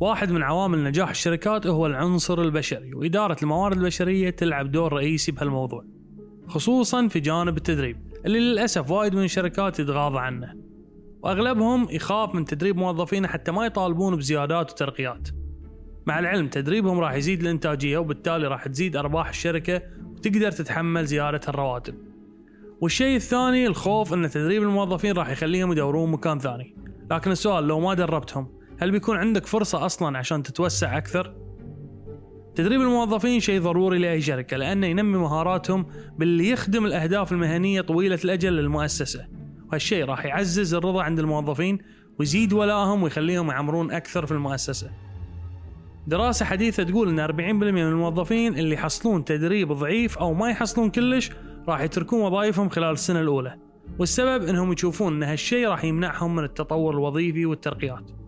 واحد من عوامل نجاح الشركات هو العنصر البشري وإدارة الموارد البشرية تلعب دور رئيسي بهالموضوع خصوصا في جانب التدريب اللي للأسف وايد من الشركات يتغاضى عنه. وأغلبهم يخاف من تدريب موظفينه حتى ما يطالبون بزيادات وترقيات. مع العلم تدريبهم راح يزيد الإنتاجية وبالتالي راح تزيد أرباح الشركة وتقدر تتحمل زيادة الرواتب. والشيء الثاني الخوف إن تدريب الموظفين راح يخليهم يدورون مكان ثاني. لكن السؤال لو ما دربتهم هل بيكون عندك فرصة أصلا عشان تتوسع أكثر؟ تدريب الموظفين شيء ضروري لأي شركة لأنه ينمي مهاراتهم باللي يخدم الأهداف المهنية طويلة الأجل للمؤسسة. وهالشيء راح يعزز الرضا عند الموظفين ويزيد ولائهم ويخليهم يعمرون أكثر في المؤسسة. دراسة حديثة تقول أن 40% من الموظفين اللي يحصلون تدريب ضعيف أو ما يحصلون كلش راح يتركون وظائفهم خلال السنة الأولى. والسبب أنهم يشوفون أن هالشيء راح يمنعهم من التطور الوظيفي والترقيات.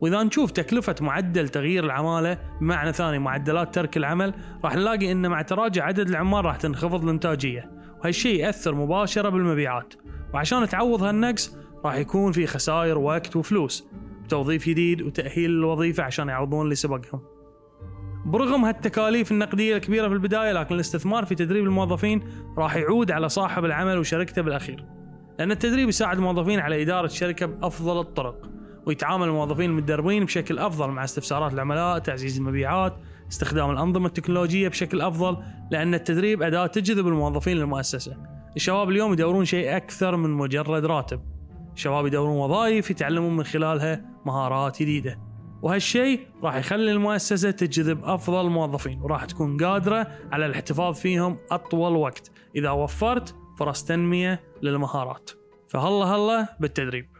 وإذا نشوف تكلفة معدل تغيير العمالة بمعنى ثاني معدلات ترك العمل راح نلاقي إن مع تراجع عدد العمال راح تنخفض الإنتاجية. وهالشيء يأثر مباشرة بالمبيعات. وعشان تعوض هالنقص راح يكون في خسائر وقت وفلوس. توظيف جديد وتأهيل الوظيفه عشان يعوضون اللي سبقهم. برغم هالتكاليف النقدية الكبيرة في البداية لكن الاستثمار في تدريب الموظفين راح يعود على صاحب العمل وشركته بالأخير. لأن التدريب يساعد الموظفين على إدارة الشركة بأفضل الطرق. ويتعامل الموظفين المتدربين بشكل أفضل مع استفسارات العملاء، تعزيز المبيعات، استخدام الأنظمة التكنولوجية بشكل أفضل لأن التدريب أداة تجذب الموظفين للمؤسسة. الشباب اليوم يدورون شيء أكثر من مجرد راتب. الشباب يدورون وظائف يتعلمون من خلالها مهارات جديدة. وهالشيء راح يخلي المؤسسة تجذب أفضل موظفين وراح تكون قادرة على الاحتفاظ فيهم أطول وقت إذا وفرت فرص تنمية للمهارات فهلا هلا بالتدريب